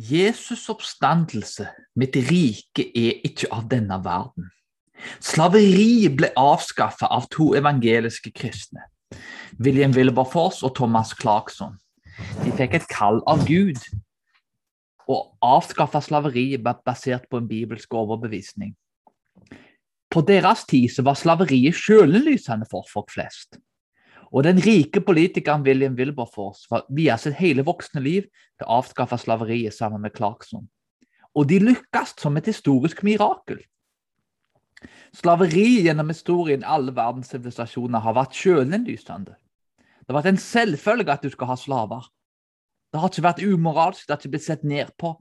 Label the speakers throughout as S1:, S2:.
S1: Jesus' oppstandelse mitt rike er ikke av denne verden. Slaveriet ble avskaffet av to evangeliske kristne, William Wilberforce og Thomas Clarkson. De fikk et kall av Gud avskaffe slaveriet basert på en bibelsk overbevisning. På deres tid var slaveriet sjølinnlysende for folk flest. Og den rike politikeren William Wilberforce var via sitt hele voksne liv til å avskaffe slaveriet sammen med Clarkson. Og de lykkes som et historisk mirakel. Slaveri gjennom historien alle verdens sivilisasjoner har vært sjølinnlysende. Det har vært en selvfølge at du skal ha slaver. Det har ikke vært umoralsk, det har ikke blitt sett ned på.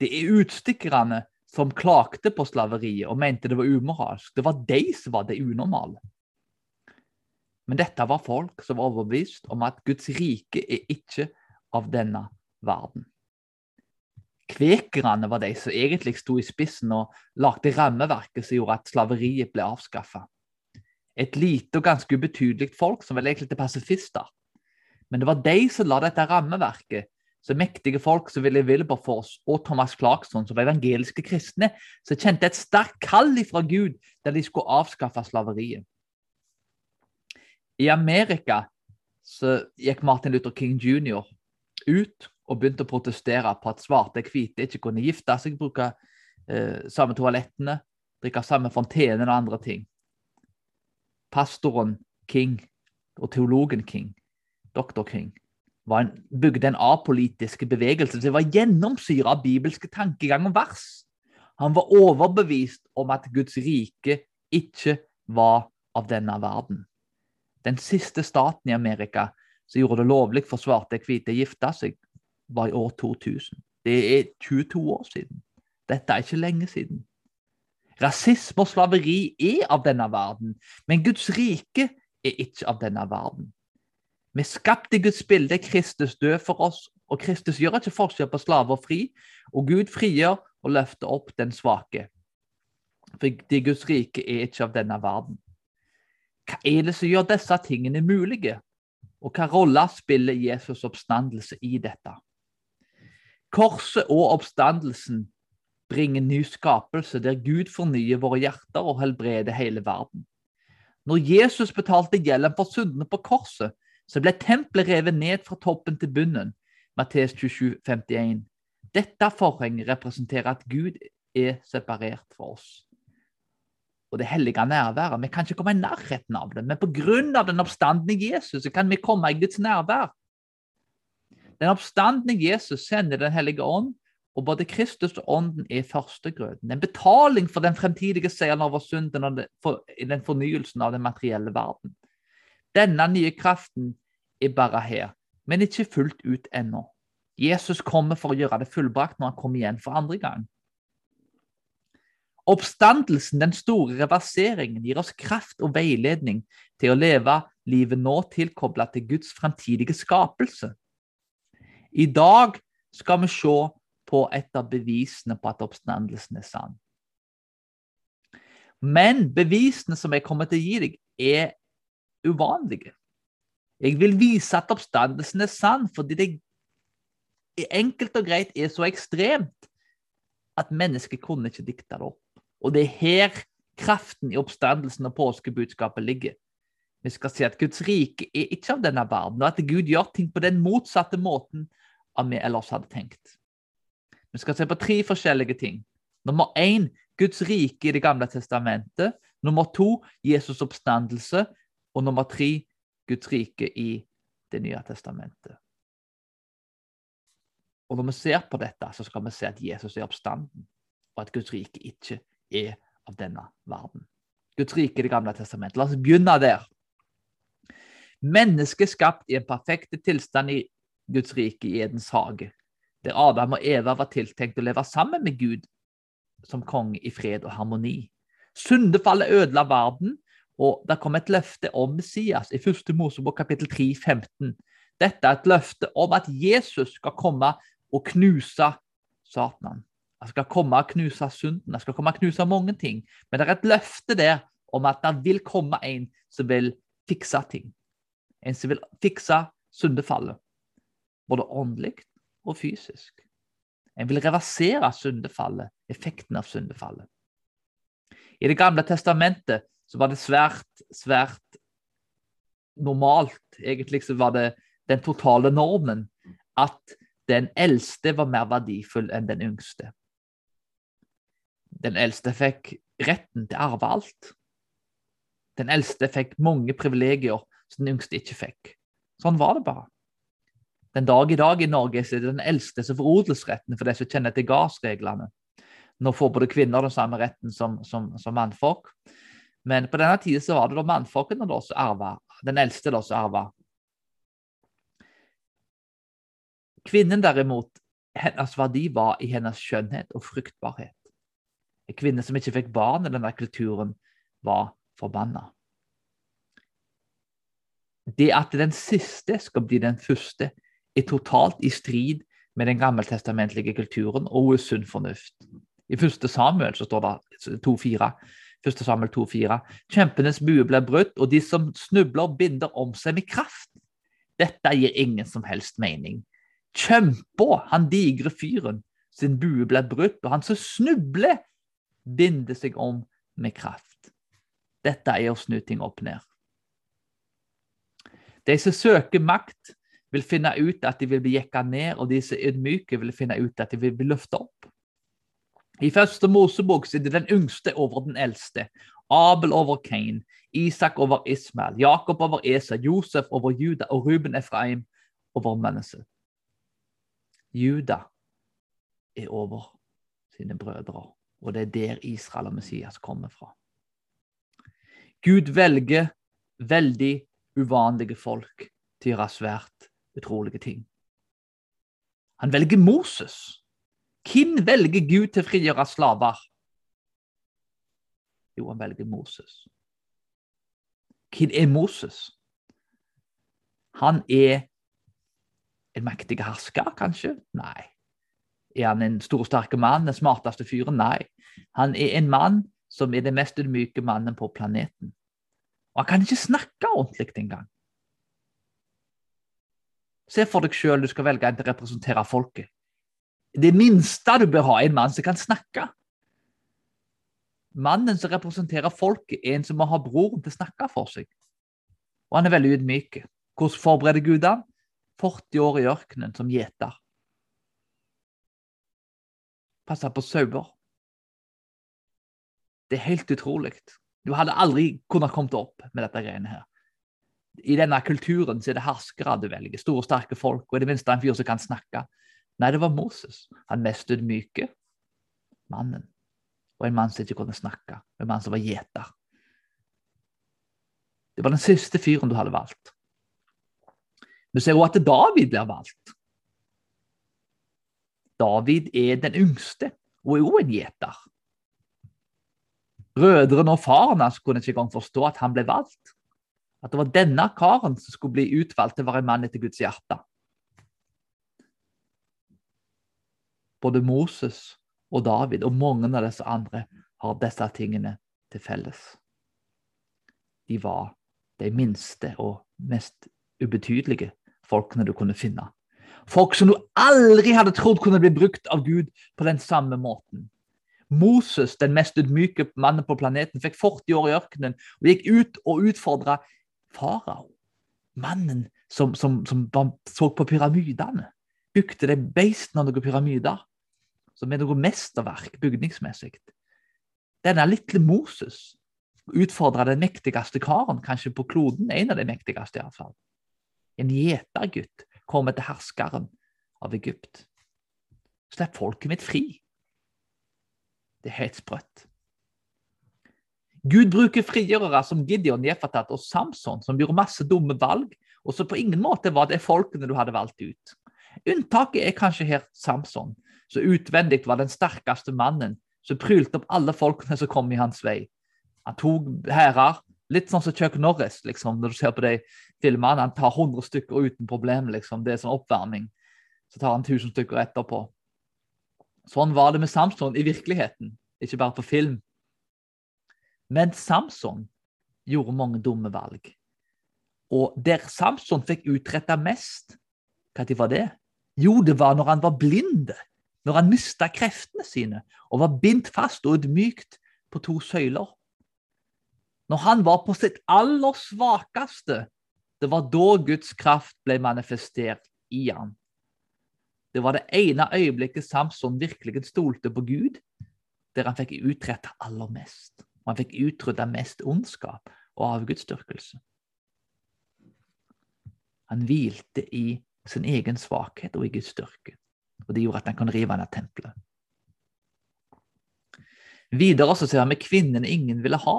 S1: Det er utstikkerne som klagde på slaveriet og mente det var umoralsk. Det var de som var det unormale. Men dette var folk som var overbevist om at Guds rike er ikke av denne verden. Kvekerne var de som egentlig sto i spissen og lagde rammeverket som gjorde at slaveriet ble avskaffa. Et lite og ganske ubetydelig folk som vel egentlig er pasifister. Men det var de som la dette rammeverket, så mektige folk som ville Wilberforce og Thomas Clarkson, som var evangeliske kristne, som kjente et sterkt kall fra Gud der de skulle avskaffe slaveriet. I Amerika så gikk Martin Luther King jr. ut og begynte å protestere på at svarte og hvite ikke kunne gifte seg, bruke eh, samme toalettene, drikke samme fontenen og andre ting. Pastoren King og teologen King, doktor King, en, bygde en apolitisk bevegelse som var gjennomsyra av bibelske tankegang og vers. Han var overbevist om at Guds rike ikke var av denne verden. Den siste staten i Amerika som gjorde det lovlig for svarte og hvite å gifte seg, var i år 2000. Det er 22 år siden. Dette er ikke lenge siden. Rasisme og slaveri er av denne verden, men Guds rike er ikke av denne verden. Vi skapt i Guds bilde, Kristus død for oss, og Kristus gjør ikke forskjell på slave og fri, og Gud frigjør og løfter opp den svake. For Guds rike er ikke av denne verden. Hva er det som gjør disse tingene mulige? Og hva rolle spiller Jesus' oppstandelse i dette? Korset og oppstandelsen bringer ny skapelse, der Gud fornyer våre hjerter og helbreder hele verden. Når Jesus betalte gjelden for syndene på korset, så ble tempelet revet ned fra toppen til bunnen. Matteus 27, 51. Dette forhenget representerer at Gud er separert fra oss og det hellige nærværet. Vi kan ikke komme i nærheten av det, men pga. den oppstandende Jesus så kan vi komme i Guds nærvær. Den oppstandende Jesus sender Den hellige ånd, og både Kristus og Ånden er førstegrøten. En betaling for den fremtidige seieren over synden og den fornyelsen av den materielle verden. Denne nye kraften er bare her, men ikke fullt ut ennå. Jesus kommer for å gjøre det fullbrakt når han kommer igjen for andre gang. Oppstandelsen, den store reverseringen, gir oss kraft og veiledning til å leve livet nå tilkoblet til Guds fremtidige skapelse. I dag skal vi se på et av bevisene på at oppstandelsen er sann. Men bevisene som jeg kommer til å gi deg, er uvanlige. Jeg vil vise at oppstandelsen er sann, fordi det enkelt og greit er så ekstremt at mennesket kunne ikke dikte det opp. Og det er her kraften i oppstandelsen og påskebudskapet ligger. Vi skal si at Guds rike er ikke av denne verden, og at Gud gjør ting på den motsatte måten av vi ellers hadde tenkt. Vi skal se på tre forskjellige ting. Nummer én Guds rike i Det gamle testamentet. Nummer to Jesus' oppstandelse. Og nummer tre Guds rike i Det nye testamentet. Og Når vi ser på dette, så skal vi se at Jesus er oppstanden, og at Guds rike ikke er av denne verden. Guds rike i Det gamle testamentet. La oss begynne der. Mennesket skapt i en perfekt tilstand i Guds rike i Edens hage, der Adam og Eva var tiltenkt å leve sammen med Gud som konge i fred og harmoni. Syndefallet ødela verden, og det kom et løfte om Messias i 1. Mosebok kapittel 3, 15. Dette er et løfte om at Jesus skal komme og knuse Satan. Jeg skal komme og knuse synden, jeg skal komme og knuse mange ting. Men det er et løfte der om at det vil komme en som vil fikse ting. En som vil fikse syndefallet. Både åndelig og fysisk. En vil reversere syndefallet, effekten av syndefallet. I Det gamle testamentet så var det svært, svært normalt, egentlig så var det den totale normen, at den eldste var mer verdifull enn den yngste. Den eldste fikk retten til å arve alt. Den eldste fikk mange privilegier som den yngste ikke fikk. Sånn var det bare. Den dag i dag i Norge er det den eldste som får odelsretten for de som kjenner til gardsreglene. Nå får både kvinner den samme retten som, som, som mannfolk. Men på denne tida var det da mannfolkene da som arva, den eldste da som arva. Kvinnen derimot, hennes verdi var i hennes skjønnhet og fruktbarhet. En kvinne som ikke fikk barn i denne kulturen, var forbanna. Det at den siste skal bli den første, er totalt i strid med den gammeltestamentlige kulturen og er sunn fornuft. I første Samuel så står det 2,4. Første Samuel 2,4. Kjempenes bue blir brutt, og de som snubler, binder om seg med kraft. Dette gir ingen som helst mening. Kjempa, han digre fyren, sin bue blir brutt, og han som snubler, binder seg om med kraft. Dette er å snu ting opp ned. De som søker makt, vil finne ut at de vil bli jekka ned, og de som er ydmyke, vil finne ut at de vil bli løfta opp. I første Mosebok er det den yngste over den eldste. Abel over Kain, Isak over Ismael, Jakob over Esa, Josef over Juda og Ruben Efraim over mennesket. Juda er over sine brødre, og det er der Israel og Messias kommer fra. Gud velger veldig uvanlige folk til å gjøre svært utrolige ting. Han velger Moses. Hvem velger Gud til å frigjøre slaver? Jo, han velger Moses. Hvem er Moses? Han er en mektig hersker, kanskje? Nei. Er han en stor, sterke mann, den smarteste fyren? Nei. Han er en mann som er den mest ydmyke mannen på planeten. Og han kan ikke snakke ordentlig engang. Se for deg sjøl du skal velge en til å representere folket. Det minste du bør ha, er en mann som kan snakke. Mannen som representerer folket, er en som må ha broren til å snakke for seg. Og han er veldig ydmyk. Hvordan forbereder Gud ham? 40 år i ørkenen som gjeter. Passer på sauer. Det er helt utrolig. Du hadde aldri kunnet kommet opp med dette greiene her. I denne kulturen så er det herskere du velger, store, sterke folk, og i det minste en fyr som kan snakke. Nei, det var Moses, han mest ydmyke mannen. Og en mann som ikke kunne snakke, en mann som var gjeter. Det var den siste fyren du hadde valgt. Vi ser også at David blir valgt. David er den yngste, og er også en gjeter. Brødrene og faren hans kunne ikke engang forstå at han ble valgt. At det var denne karen som skulle bli utvalgt til å være en mann etter Guds hjerte. Både Moses og David og mange av disse andre har disse tingene til felles. De var de minste og mest ubetydelige folkene du kunne finne. Folk som du aldri hadde trodd kunne bli brukt av Gud på den samme måten. Moses, den mest ydmyke mannen på planeten, fikk 40 år i ørkenen og gikk ut og utfordra farao. Mannen som, som, som, så på pyramidene. Bygde de beistene av noen pyramider som er noe mesterverk bygningsmessig. Denne lille Moses utfordra den mektigste karen kanskje på kloden. En av de mektigste, iallfall. En gjetergutt kommer til herskeren av Egypt. Slipp folket mitt fri. Det er helt sprøtt. Gud bruker frigjørere som Gideon, Jefatat og Samson, som gjorde masse dumme valg, og som på ingen måte var det folkene du hadde valgt ut. Unntaket er kanskje her Samson, som utvendig var den sterkeste mannen, som prylte opp alle folkene som kom i hans vei. Han tok hærer, litt sånn som Chuck Norris, liksom, når du ser på de filmene. Han tar 100 stykker uten problem, liksom. Det er sånn oppvarming. Så tar han 1000 stykker etterpå. Sånn var det med Samson i virkeligheten, ikke bare på film. Men Samson gjorde mange dumme valg. Og der Samson fikk utretta mest, når var det? Jo, det var når han var blind. når han mista kreftene sine og var bindt fast og ydmykt på to søyler. Når han var på sitt aller svakeste, det var da Guds kraft ble manifestert i ham. Det var det ene øyeblikket Samson virkelig stolte på Gud, der han fikk utrette aller mest. Han fikk utrydda mest ondskap og avgudsdyrkelse. Han hvilte i sin egen svakhet og i Guds styrke. Og det gjorde at han kunne rive ned tempelet. Videre så ser vi kvinnene ingen ville ha.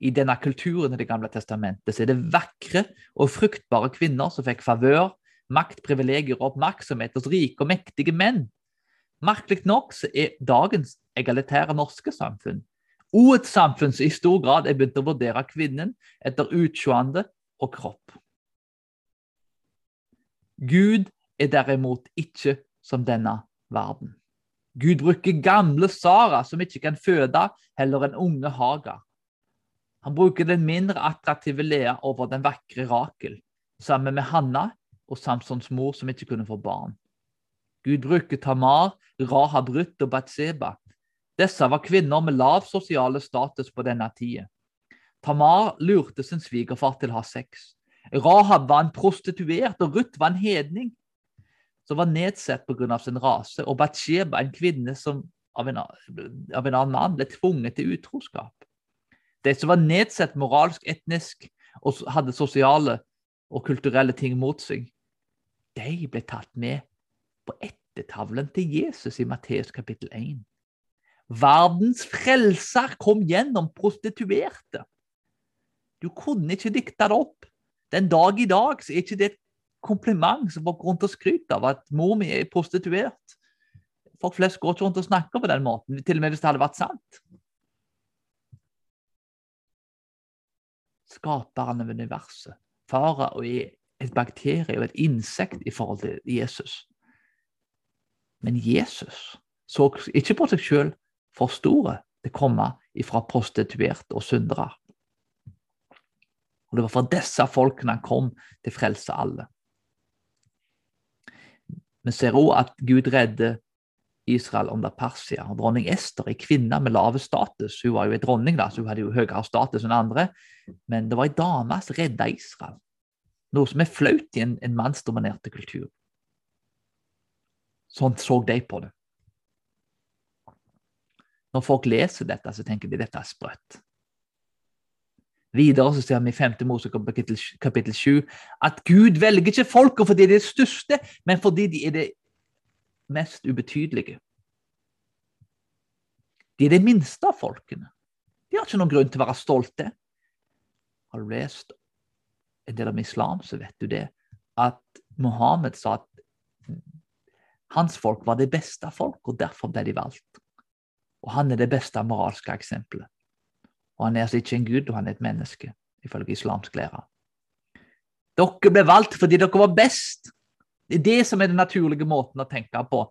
S1: I denne kulturen i Det gamle testamentet så er det vakre og fruktbare kvinner som fikk favør, makt, privilegier og oppmerksomhet hos rike og mektige menn. Merkelig nok så er dagens egalitære norske samfunn og et samfunn som i stor grad er begynt å vurdere kvinnen etter utseende og kropp. Gud er derimot ikke som denne verden. Gud bruker gamle Sara, som ikke kan føde, heller en unge Hagar. Han bruker den mindre attraktive Lea over den vakre Rakel, sammen med Hanna og Samsons mor, som ikke kunne få barn. Gud bruker Tamar, Rahab Ruth og Batseba. Disse var kvinner med lav sosiale status på denne tida. Tamar lurte sin svigerfar til å ha sex. Rahab var en prostituert, og Ruth var en hedning som var nedsett pga. sin rase, og Batsheba en kvinne som av en, av en annen mann ble tvunget til utroskap. De som var nedsett moralsk, etnisk og hadde sosiale og kulturelle ting mot seg, de ble tatt med på ettertavlen til Jesus i Matteus kapittel 1. Verdens frelser kom gjennom prostituerte. Du kunne ikke dikte det opp. Den dag i dag så er ikke det et kompliment som folk rundt og skryter av at mor mi er prostituert. Folk flest går ikke rundt og snakker på den måten, til og med hvis det hadde vært sant. Skaperen av universet. Fara og et bakterie og et insekt i forhold til Jesus. Men Jesus så ikke på seg sjøl for store til å komme ifra prostituerte og syndere. Og Det var for disse folkene han kom til å frelse alle. Vi ser òg at Gud redder Israel under Persia. Og dronning Ester, ei kvinne med lave status, hun var jo ei dronning, da, så hun hadde jo høyere status enn andre, men det var ei dame som redda Israel. Noe som er flaut i en, en mannsdominerte kultur. Sånn så de på det. Når folk leser dette, så tenker de dette er sprøtt. Videre så ser vi i 5. Mosebok kapittel, kapittel 7 at Gud velger ikke folket fordi de er det største, men fordi de er det mest ubetydelige. De er det minste av folkene. De har ikke noen grunn til å være stolte. Har du lest en del om islam, så vet du det, at Mohammed sa at hans folk var det beste av folk, og derfor ble de valgt. Og han er det beste moralske eksempelet. Og han er altså ikke en gud, og han er et menneske, ifølge islamsk lære. Dere ble valgt fordi dere var best. Det er det som er den naturlige måten å tenke på.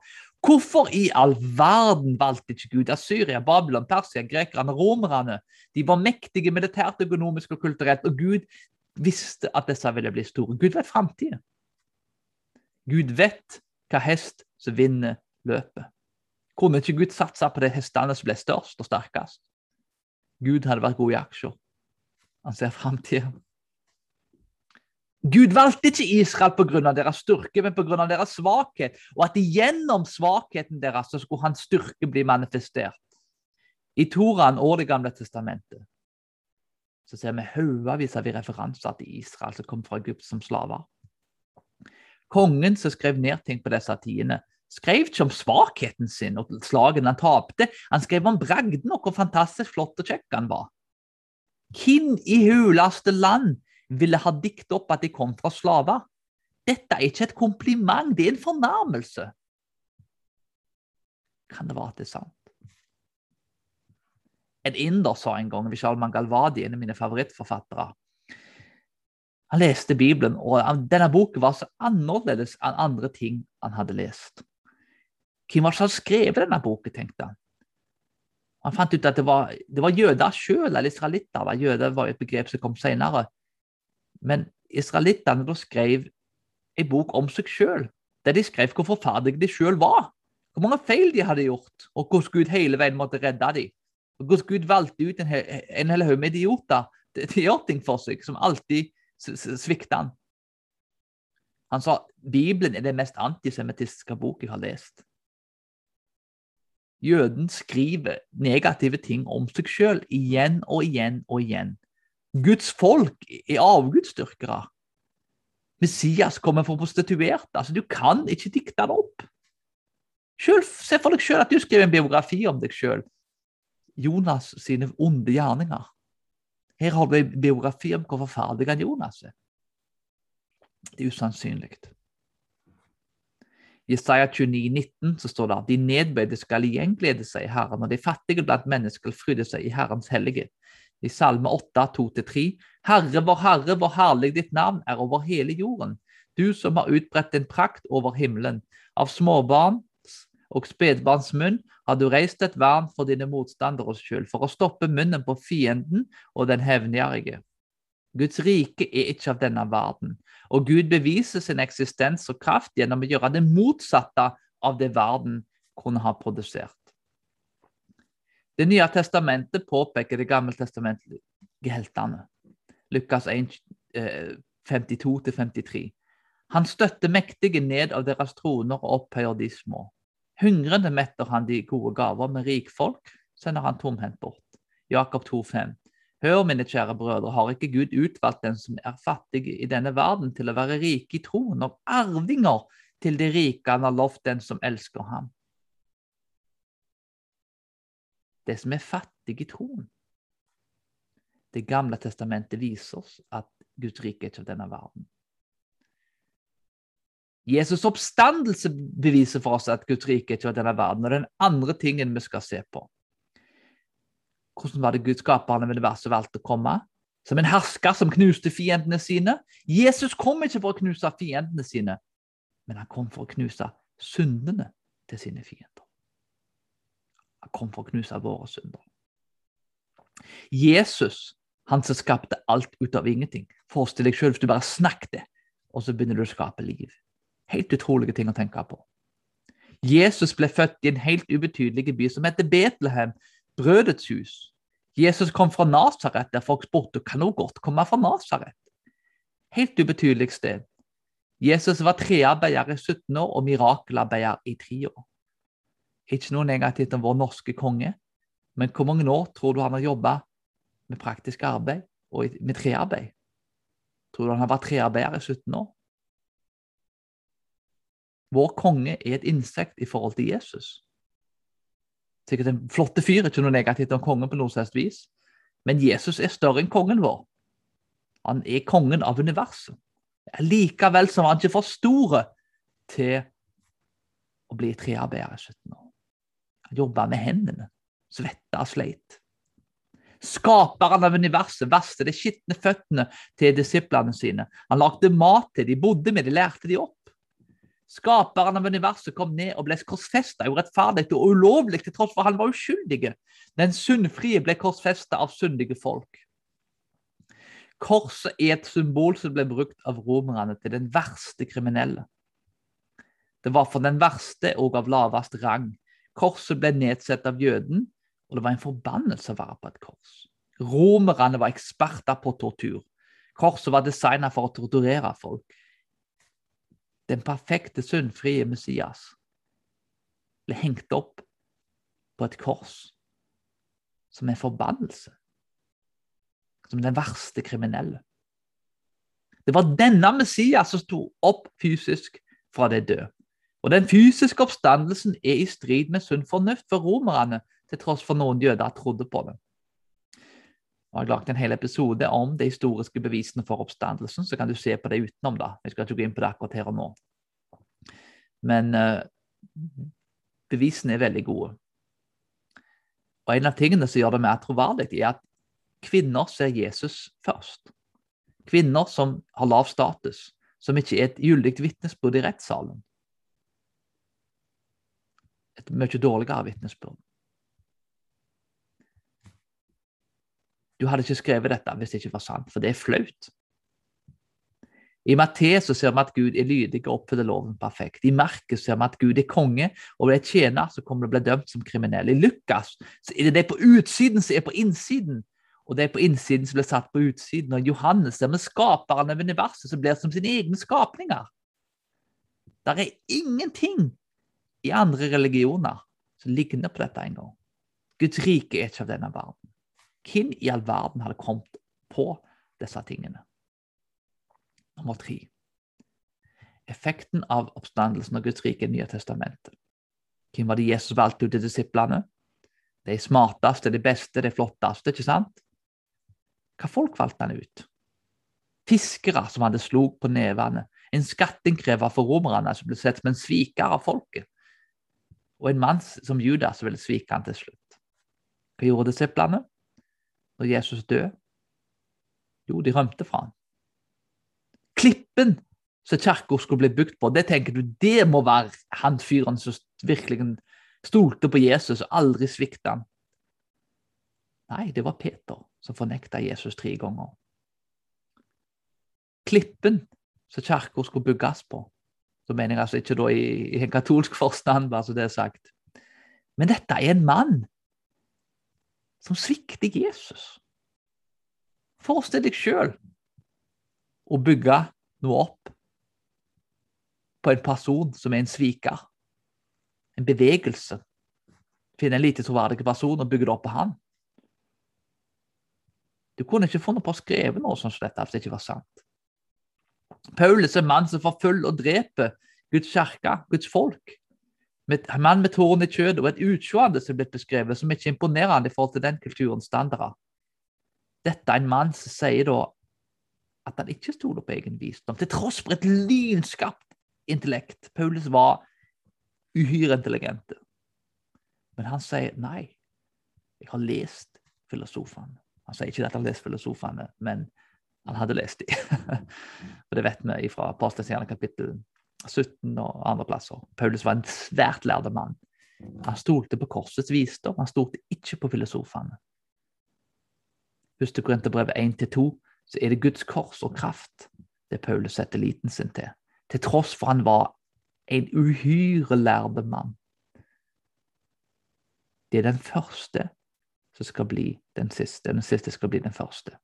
S1: Hvorfor i all verden valgte ikke Gud Assyria, Babylon, Persia, grekerne, romerne? De var mektige militært, økonomisk og kulturelt, og Gud visste at disse ville bli store. Gud vet framtiden. Gud vet hva hest som vinner løpet. Kunne ikke Gud satse på de hestene som ble størst og sterkest? Gud hadde vært god i aksjer. Han ser framtida. Gud valgte ikke Israel pga. deres styrke, men pga. deres svakhet. Og at gjennom svakheten deres så skulle hans styrke bli manifestert. I Toran og Det gamle testamentet så ser vi haugevis av referanser til Israel som kom fra Egypt som slaver. Kongen som skrev ned ting på disse tidene, skrev ikke om svakheten sin og slagene han tapte. Han skrev om bragden og hvor fantastisk flott og kjekk han var. Hvem i huleste land ville ha dikt opp at de kom fra slaver? Dette er ikke et kompliment, det er en fornærmelse. Kan det være at det er sant? En inder sa en gang, Vishal Mangalwadi, en av mine favorittforfattere Han leste Bibelen, og denne boken var så annerledes enn andre ting han hadde lest. Hvem var det som skrevet denne boken, tenkte han. Han fant ut at det var, det var jøder sjøl, eller israelitter. Jøder var et begrep som kom senere. Men israelittene skrev en bok om seg sjøl, der de skrev hvor forferdelige de sjøl var. hvor mange feil de hadde gjort, og hvordan Gud hele veien måtte redde dem. Og hvordan Gud valgte ut en, en hel haug med idioter til å gjøre ting for seg, som alltid svikta han. Han sa Bibelen er den mest antisemittiske bok jeg har lest. Jøden skriver negative ting om seg sjøl igjen og igjen og igjen. Guds folk er avgudsdyrkere. Messias kommer fra prostituerte. Altså, du kan ikke dikte det opp. Selv, se for deg sjøl at du skriver en biografi om deg sjøl. Jonas sine onde gjerninger. Her har du en biografi om hvor forferdelig han Jonas er. Det er usannsynlig. I Isaiah 29, 19 så står det at de nedbøyde skal igjen glede seg i Herren, og de fattige blant mennesker skal fryde seg i Herrens hellige. I Salme 8, 2-3. Herre, vår Herre, hvor herlig ditt navn er over hele jorden. Du som har utbredt din prakt over himmelen. Av småbarns og spedbarns munn har du reist et vern for dine motstanderes skyld, for å stoppe munnen på fienden og den hevngjerrige. Guds rike er ikke av denne verden, og Gud beviser sin eksistens og kraft gjennom å gjøre det motsatte av det verden kunne ha produsert. Det nye testamentet påpeker det gamle testamentet heltene. Lukas 1, 52-53. Eh, Han støtter mektige ned av deres troner og opphøyer de små. Hungrende metter han de gode gaver, med rikfolk sender han tomhendt bort. Jakob 2,5. Hør, mine kjære brødre, har ikke Gud utvalgt den som er fattig i denne verden, til å være rike i troen og arvinger til de rike han har lovt den som elsker ham? Det som er fattig i troen. Det gamle testamentet viser oss at Guds rike er ikke av denne verden. Jesus' oppstandelse beviser for oss at Guds rike ikke av denne verden. Og den andre tingen vi skal se på. Hvordan var det Gud skaperen av universet valgte å komme? Som en hersker som knuste fiendene sine? Jesus kom ikke for å knuse fiendene sine, men han kom for å knuse syndene til sine fiender. Han kom for å knuse våre synder. Jesus, han som skapte alt ut av ingenting. Forestill deg selv hvis du bare snakket, og så begynner du å skape liv. Helt utrolige ting å tenke på. Jesus ble født i en helt ubetydelig by som heter Betlehem, brødets hus. Jesus kom fra Nasaret, der folk spurte kan hun godt komme fra Nasaret. Helt ubetydelig sted. Jesus var trearbeider i 17 år og mirakelarbeider i tre år. Ikke noe negativt om vår norske konge, men hvor mange år tror du han har jobba med praktisk arbeid og med trearbeid? Tror du han har vært trearbeider i 17 år? Vår konge er et insekt i forhold til Jesus. Sikkert en flotte fyr, ikke noe negativt om kongen på noe slags vis. Men Jesus er større enn kongen vår. Han er kongen av universet. Likevel som han ikke for store til å bli trearbeider i 17 år. Han jobba med hendene, svetta og sleit. Skaperen av universet vaste de skitne føttene til disiplene sine. Han lagde mat til de bodde med de lærte de opp. Skaperen av universet kom ned og ble korsfesta urettferdig og ulovlig til tross for han var uskyldig. Den sunnfrie ble korsfesta av syndige folk. Korset er et symbol som ble brukt av romerne til den verste kriminelle. Det var for den verste og av lavest rang. Korset ble nedsett av jøden, og det var en forbannelse å være på et kors. Romerne var eksperter på tortur. Korset var designet for å torturere folk den perfekte, syndfrie Messias ble hengt opp på et kors som en forbannelse. Som den verste kriminelle. Det var denne Messias som sto opp fysisk fra de døde. Og Den fysiske oppstandelsen er i strid med sunn fornuft for romerne, til tross for noen jøder trodde på det. Jeg har laget en hel episode om de historiske bevisene for oppstandelsen, så kan du se på det utenom. da. Jeg skal ikke gå inn på det akkurat her og nå. Men uh, bevisene er veldig gode. Og En av tingene som gjør det mer troverdig, er at kvinner ser Jesus først. Kvinner som har lav status, som ikke er et gyldig vitnesbyrd i rettssalen. Et mye dårligere vitnesbyrd. Du hadde ikke skrevet dette hvis det ikke var sant, for det er flaut. I Matteus ser vi at Gud er lydig og oppfyller loven perfekt. I Markus ser vi at Gud er konge og blir tjener, så kommer det å bli dømt som kriminell. I Lukas er det de på utsiden som er på innsiden, og de på innsiden som blir satt på utsiden. Og Johannes ser vi skaperen av universet som blir som sine egne skapninger. Der er ingenting i andre religioner som ligner på dette engang. Guds rike er ikke av denne verden. Hvem i all verden hadde kommet på disse tingene? Nummer tre. Effekten av oppstandelsen av Guds rike i Nye testamentet. Hvem var det Jesus valgte ut til disiplene? De smarteste, de beste, de flotteste, ikke sant? Hva folk valgte han ut? Fiskere som hadde slog på nevene, en skatteinnkrever for romerne som ble sett som en sviker av folket, og en mann som Judas ville svike han til slutt. Hva gjorde disiplene når Jesus døde? Jo, de rømte fra ham klippen som kirka skulle bli bygd på, det tenker du, det må være han fyren som virkelig stolte på Jesus og aldri svikta han. Nei, det var Peter som fornekta Jesus tre ganger. Klippen som kirka skulle bygges på, så mener jeg altså ikke da i, i en katolsk forstand, bare så det er sagt. Men dette er en mann som svikter Jesus. Forestill deg sjøl å bygge noe opp på en person som er en sviker. En bevegelse. Finne en lite troverdig person og bygge det opp på han. Du kunne ikke funnet på å skrive noe sånt som dette hvis det ikke var sant. Paulus er en mann som forfølger og dreper Guds kirke, Guds folk. En mann med tårn i kjøttet og et utseende som er blitt beskrevet, som ikke er imponerende i forhold til den kulturens standarder. Dette er en mann som sier da at han ikke stoler på egen visdom, til tross for et lynskapt intellekt. Paulus var uhyre intelligent. Men han sier nei, jeg har lest filosofene. Han sier ikke at han har lest filosofene, men han hadde lest de. og det vet vi fra Apostelens kapittel 17 og andre plasser. Paulus var en svært lærde mann. Han stolte på korsets visdom, han stolte ikke på filosofene. Husk Korinterbrevet 1-2 så er det Guds kors og kraft det Paulus setter liten sin til, til tross for han var en uhyre lærde mann. Det er den første som skal bli den siste. Den siste skal bli den første.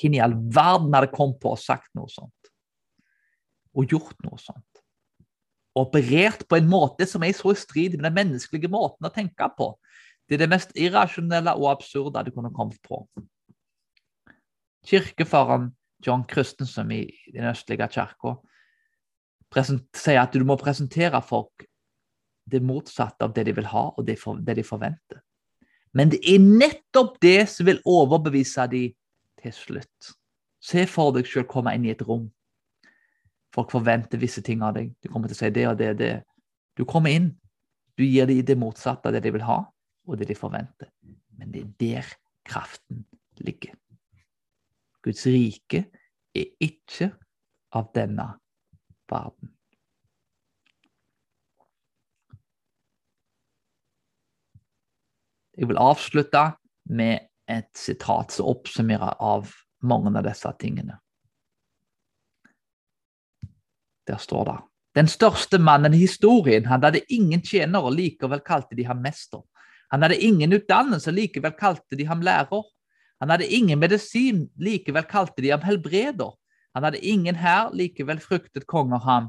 S1: Hvem i all verden hadde kommet på og sagt noe sånt? Og gjort noe sånt? Operert på en måte som er så i strid med den menneskelige måten å tenke på. Det er det mest irrasjonelle og absurde du kunne kommet på kirkefaren John Christensen i den østlige kirka sier at du må presentere folk det motsatte av det de vil ha, og det, de forventer. Men det er nettopp det som vil overbevise dem til slutt. Se for deg selv komme inn i et rom. Folk forventer visse ting av deg. Du kommer til å si det og det og det. Du kommer inn. Du gir dem det motsatte av det de vil ha, og det de forventer. Men det er der kraften ligger. Guds rike er ikke av denne verden. Jeg vil avslutte med et sitat som oppsummerer av mange av disse tingene. Der står det Den største mannen i historien, han hadde ingen tjenere, likevel kalte de ham mester. Han hadde ingen utdannelse, likevel kalte de ham lærer. Han hadde ingen medisin, likevel kalte de ham helbreder. Han hadde ingen hær, likevel fryktet konger ham.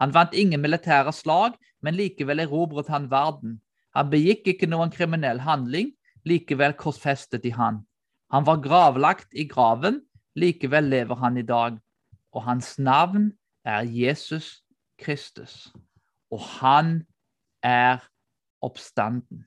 S1: Han vant ingen militære slag, men likevel erobret han verden. Han begikk ikke noen kriminell handling, likevel korsfestet de han. Han var gravlagt i graven, likevel lever han i dag. Og hans navn er Jesus Kristus. Og han er oppstanden.